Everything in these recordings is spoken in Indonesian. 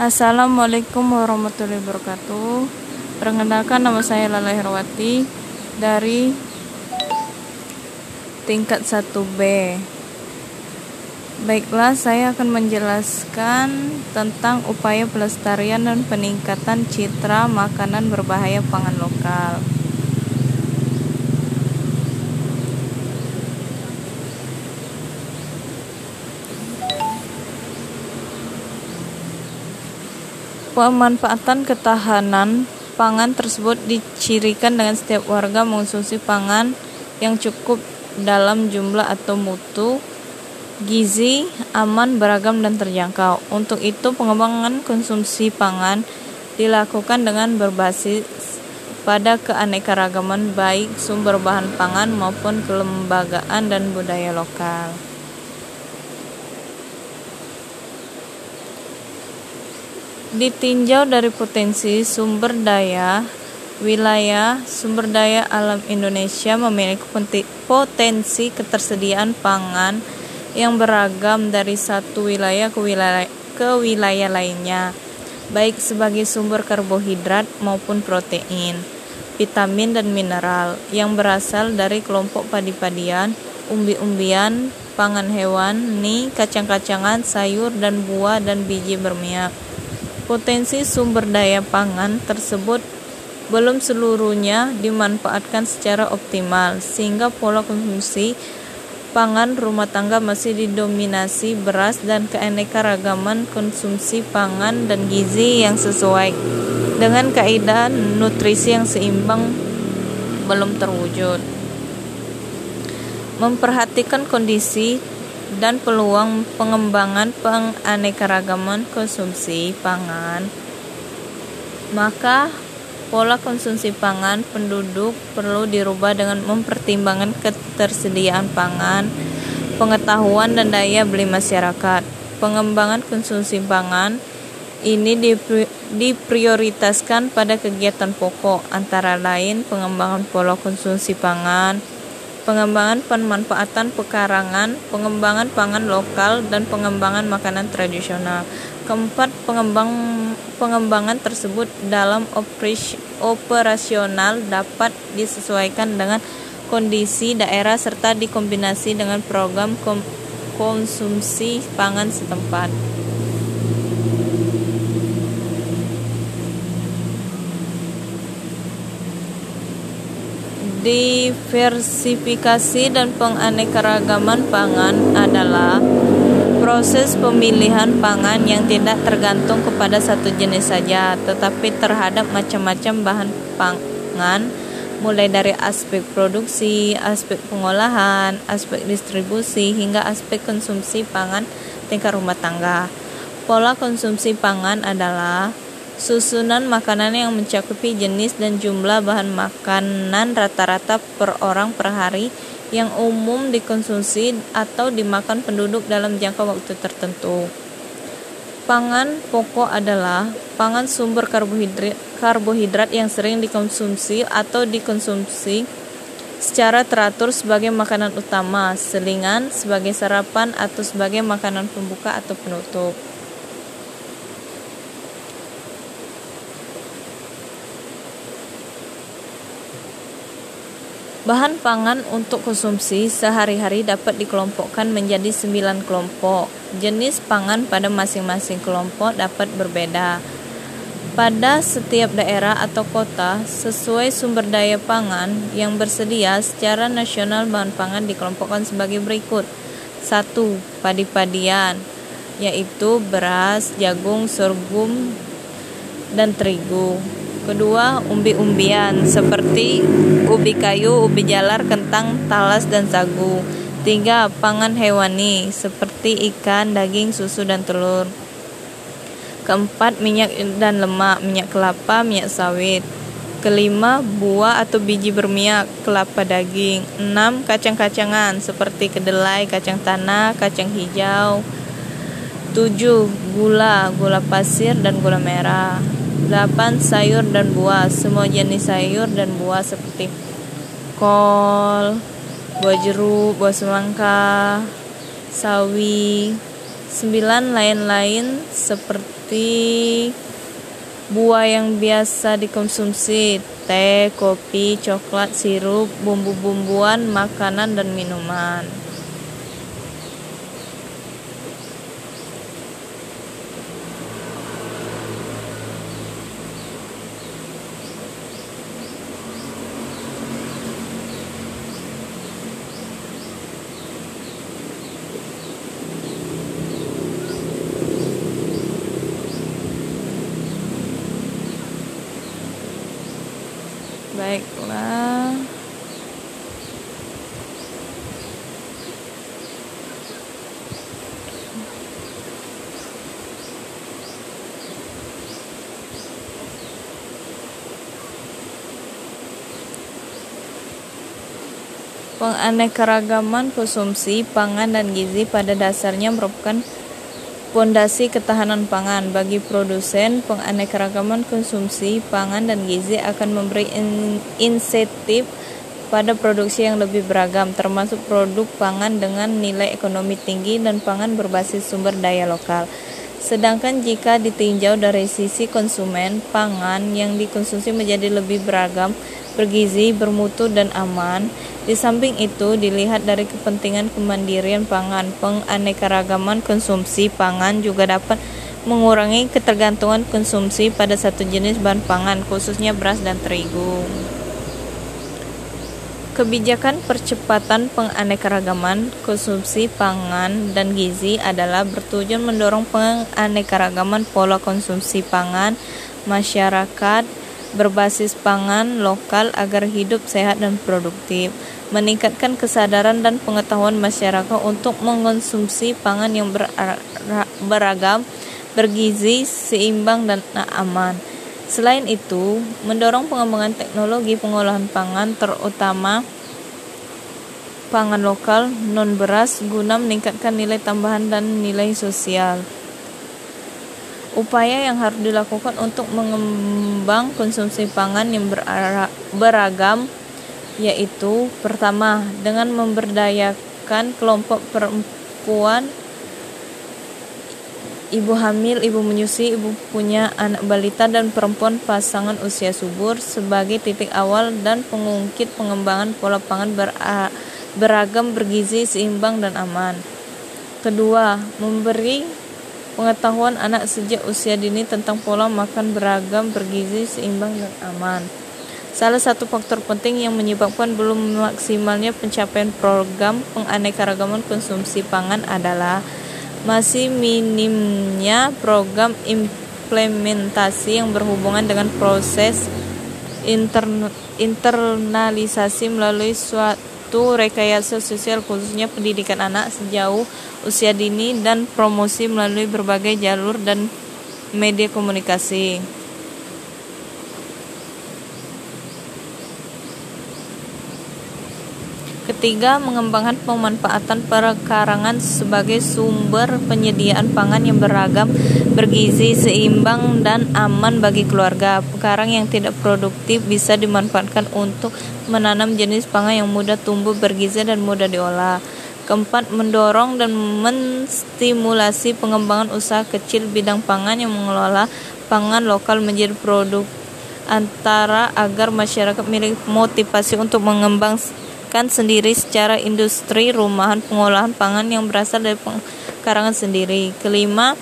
Assalamualaikum warahmatullahi wabarakatuh. Perkenalkan nama saya Lala Herwati dari tingkat 1B. Baiklah, saya akan menjelaskan tentang upaya pelestarian dan peningkatan citra makanan berbahaya pangan lokal. Pemanfaatan ketahanan pangan tersebut dicirikan dengan setiap warga mengonsumsi pangan yang cukup dalam jumlah atau mutu, gizi, aman, beragam, dan terjangkau. Untuk itu, pengembangan konsumsi pangan dilakukan dengan berbasis pada keanekaragaman baik sumber bahan pangan maupun kelembagaan dan budaya lokal. Ditinjau dari potensi sumber daya wilayah sumber daya alam Indonesia memiliki potensi ketersediaan pangan yang beragam dari satu wilayah ke wilayah ke wilayah lainnya baik sebagai sumber karbohidrat maupun protein vitamin dan mineral yang berasal dari kelompok padi-padian umbi-umbian pangan hewan, nih kacang-kacangan, sayur dan buah dan biji berminyak Potensi sumber daya pangan tersebut belum seluruhnya dimanfaatkan secara optimal, sehingga pola konsumsi pangan rumah tangga masih didominasi beras dan keanekaragaman konsumsi pangan dan gizi yang sesuai dengan kaidah nutrisi yang seimbang belum terwujud. Memperhatikan kondisi dan peluang pengembangan penganekaragaman konsumsi pangan, maka pola konsumsi pangan penduduk perlu dirubah dengan mempertimbangkan ketersediaan pangan, pengetahuan dan daya beli masyarakat. Pengembangan konsumsi pangan ini diprioritaskan pada kegiatan pokok antara lain pengembangan pola konsumsi pangan, pengembangan pemanfaatan pekarangan, pengembangan pangan lokal, dan pengembangan makanan tradisional. Keempat, pengembang, pengembangan tersebut dalam operasional dapat disesuaikan dengan kondisi daerah serta dikombinasi dengan program konsumsi pangan setempat. Diversifikasi dan penganekaragaman pangan adalah proses pemilihan pangan yang tidak tergantung kepada satu jenis saja, tetapi terhadap macam-macam bahan pangan, mulai dari aspek produksi, aspek pengolahan, aspek distribusi, hingga aspek konsumsi pangan tingkat rumah tangga. Pola konsumsi pangan adalah Susunan makanan yang mencakupi jenis dan jumlah bahan makanan rata-rata per orang per hari yang umum dikonsumsi atau dimakan penduduk dalam jangka waktu tertentu. Pangan pokok adalah pangan sumber karbohidrat, karbohidrat yang sering dikonsumsi atau dikonsumsi secara teratur sebagai makanan utama, selingan sebagai sarapan atau sebagai makanan pembuka atau penutup. Bahan pangan untuk konsumsi sehari-hari dapat dikelompokkan menjadi sembilan kelompok. Jenis pangan pada masing-masing kelompok dapat berbeda. Pada setiap daerah atau kota, sesuai sumber daya pangan yang bersedia secara nasional bahan pangan dikelompokkan sebagai berikut. 1. Padi-padian, yaitu beras, jagung, sorghum, dan terigu. Kedua, umbi-umbian seperti ubi kayu, ubi jalar, kentang, talas, dan sagu. Tiga, pangan hewani seperti ikan, daging, susu, dan telur. Keempat, minyak dan lemak, minyak kelapa, minyak sawit. Kelima, buah atau biji berminyak, kelapa daging. Enam, kacang-kacangan seperti kedelai, kacang tanah, kacang hijau. Tujuh, gula, gula pasir, dan gula merah. 8. Sayur dan buah Semua jenis sayur dan buah seperti kol, buah jeruk, buah semangka, sawi 9. Lain-lain seperti buah yang biasa dikonsumsi, teh, kopi, coklat, sirup, bumbu-bumbuan, makanan, dan minuman. baiklah Penganekaragaman konsumsi pangan dan gizi pada dasarnya merupakan Pondasi ketahanan pangan bagi produsen, penganekaragaman konsumsi pangan dan gizi akan memberi insentif pada produksi yang lebih beragam, termasuk produk pangan dengan nilai ekonomi tinggi dan pangan berbasis sumber daya lokal. Sedangkan jika ditinjau dari sisi konsumen, pangan yang dikonsumsi menjadi lebih beragam, bergizi, bermutu, dan aman, di samping itu, dilihat dari kepentingan kemandirian pangan, penganekaragaman konsumsi pangan juga dapat mengurangi ketergantungan konsumsi pada satu jenis bahan pangan, khususnya beras dan terigu. Kebijakan percepatan penganekaragaman konsumsi pangan dan gizi adalah bertujuan mendorong penganekaragaman pola konsumsi pangan masyarakat berbasis pangan lokal agar hidup sehat dan produktif, meningkatkan kesadaran dan pengetahuan masyarakat untuk mengonsumsi pangan yang beragam, bergizi, seimbang, dan aman. Selain itu, mendorong pengembangan teknologi pengolahan pangan terutama pangan lokal non beras guna meningkatkan nilai tambahan dan nilai sosial. Upaya yang harus dilakukan untuk mengembang konsumsi pangan yang beragam yaitu pertama dengan memberdayakan kelompok perempuan ibu hamil, ibu menyusui, ibu punya anak balita dan perempuan pasangan usia subur sebagai titik awal dan pengungkit pengembangan pola pangan beragam, bergizi, seimbang dan aman. Kedua, memberi Pengetahuan anak sejak usia dini tentang pola makan beragam, bergizi, seimbang, dan aman. Salah satu faktor penting yang menyebabkan belum maksimalnya pencapaian program penganekaragaman konsumsi pangan adalah masih minimnya program implementasi yang berhubungan dengan proses internalisasi melalui suatu rekayasa sosial khususnya pendidikan anak sejauh usia dini dan promosi melalui berbagai jalur dan media komunikasi. Ketiga, mengembangkan pemanfaatan perkarangan sebagai sumber penyediaan pangan yang beragam, bergizi, seimbang, dan aman bagi keluarga. Pekarang yang tidak produktif bisa dimanfaatkan untuk menanam jenis pangan yang mudah tumbuh, bergizi, dan mudah diolah. Keempat, mendorong dan menstimulasi pengembangan usaha kecil bidang pangan yang mengelola pangan lokal menjadi produk antara agar masyarakat memiliki motivasi untuk mengembangkan sendiri secara industri rumahan pengolahan pangan yang berasal dari pekarangan sendiri. Kelima,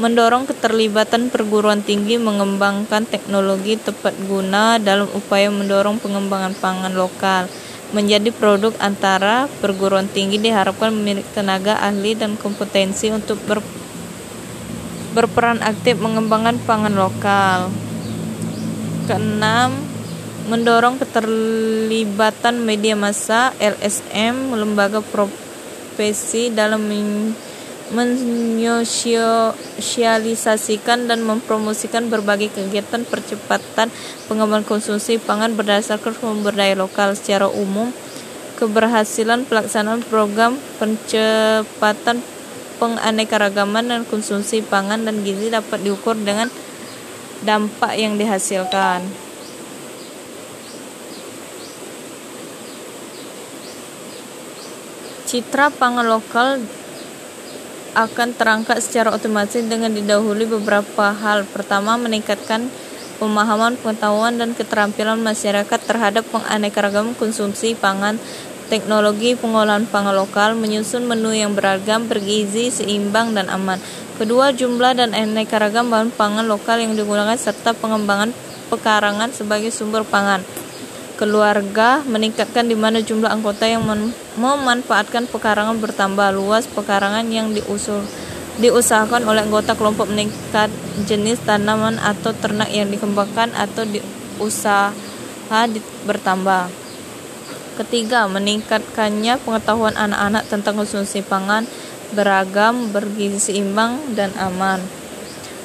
mendorong keterlibatan perguruan tinggi mengembangkan teknologi tepat guna dalam upaya mendorong pengembangan pangan lokal menjadi produk antara perguruan tinggi diharapkan memiliki tenaga ahli dan kompetensi untuk ber, berperan aktif mengembangkan pangan lokal. Keenam, mendorong keterlibatan media massa LSM lembaga profesi dalam mensosialisasikan dan mempromosikan berbagai kegiatan percepatan pengembangan konsumsi pangan berdasarkan sumber daya lokal secara umum keberhasilan pelaksanaan program percepatan penganekaragaman dan konsumsi pangan dan gizi dapat diukur dengan dampak yang dihasilkan. Citra pangan lokal akan terangkat secara otomatis dengan didahului beberapa hal. Pertama, meningkatkan pemahaman, pengetahuan, dan keterampilan masyarakat terhadap penganeka konsumsi pangan, teknologi pengolahan pangan lokal, menyusun menu yang beragam, bergizi, seimbang, dan aman. Kedua, jumlah dan aneka ragam bahan pangan lokal yang digunakan serta pengembangan pekarangan sebagai sumber pangan. Keluarga meningkatkan di mana jumlah anggota yang memanfaatkan pekarangan bertambah luas pekarangan yang diusul diusahakan oleh anggota kelompok meningkat jenis tanaman atau ternak yang dikembangkan atau diusaha di, bertambah. Ketiga, meningkatkannya pengetahuan anak-anak tentang konsumsi pangan beragam, bergizi seimbang, dan aman.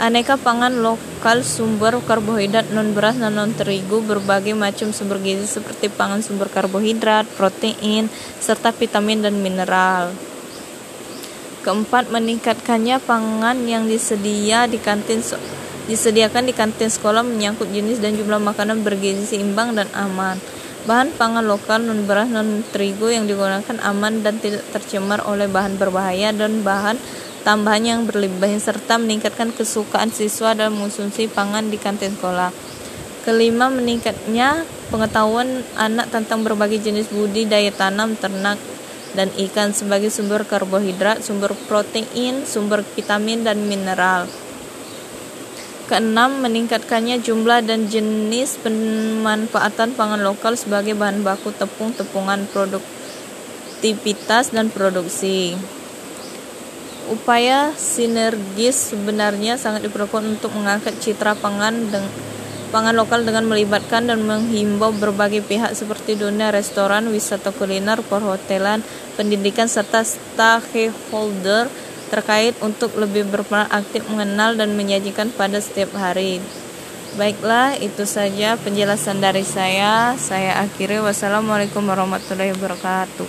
Aneka pangan lokal sumber karbohidrat non beras dan non terigu berbagai macam sumber gizi seperti pangan sumber karbohidrat, protein, serta vitamin dan mineral. Keempat, meningkatkannya pangan yang disedia di kantin disediakan di kantin sekolah menyangkut jenis dan jumlah makanan bergizi seimbang dan aman. Bahan pangan lokal non beras non terigu yang digunakan aman dan tidak tercemar oleh bahan berbahaya dan bahan tambahan yang berlebihan serta meningkatkan kesukaan siswa dalam mengonsumsi pangan di kantin sekolah. Kelima, meningkatnya pengetahuan anak tentang berbagai jenis budidaya tanam, ternak, dan ikan sebagai sumber karbohidrat, sumber protein, sumber vitamin, dan mineral. Keenam, meningkatkannya jumlah dan jenis pemanfaatan pangan lokal sebagai bahan baku tepung, tepungan produktivitas dan produksi. Upaya sinergis sebenarnya sangat diperlukan untuk mengangkat citra pangan dengan pangan lokal dengan melibatkan dan menghimbau berbagai pihak seperti dunia restoran, wisata kuliner, perhotelan, pendidikan serta stakeholder terkait untuk lebih berperan aktif mengenal dan menyajikan pada setiap hari. Baiklah, itu saja penjelasan dari saya. Saya akhiri. Wassalamualaikum warahmatullahi wabarakatuh.